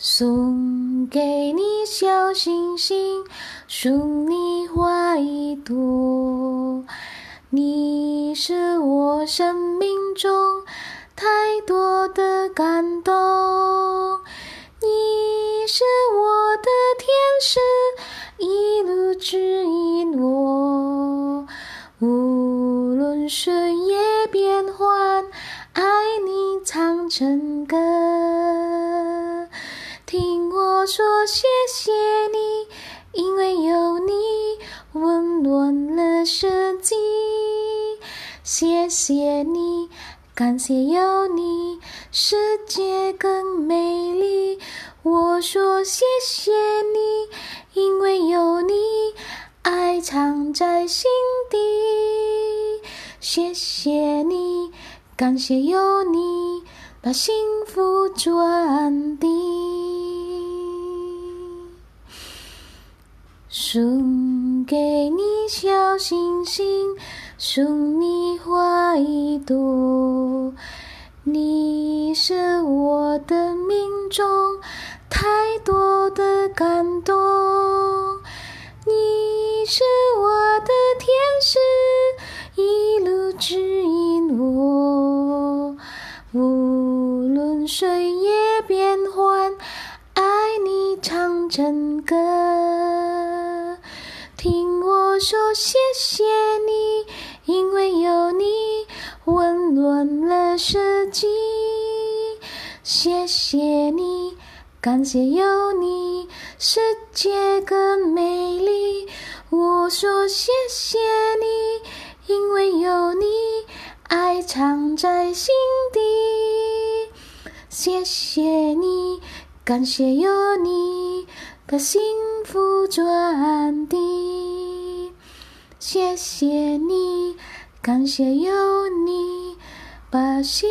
送给你小星星，送你花一朵。你是我生命中太多的感动，你是我的天使，一路指引我。无论岁月变幻，爱你唱成说，谢谢你，因为有你温暖了世界。谢谢你，感谢有你，世界更美丽。我说谢谢你，因为有你，爱藏在心底。谢谢你，感谢有你，把幸福传递。送给你小星星，送你花一朵。你是我的命中太多的感动，你是我的天使，一路指引我。无论岁月变幻，爱你唱成歌。说，谢谢你，因为有你温暖了世界。谢谢你，感谢有你，世界更美丽。我说谢谢你，因为有你，爱藏在心底。谢谢你，感谢有你，把幸福传递。谢谢你，感谢有你，把心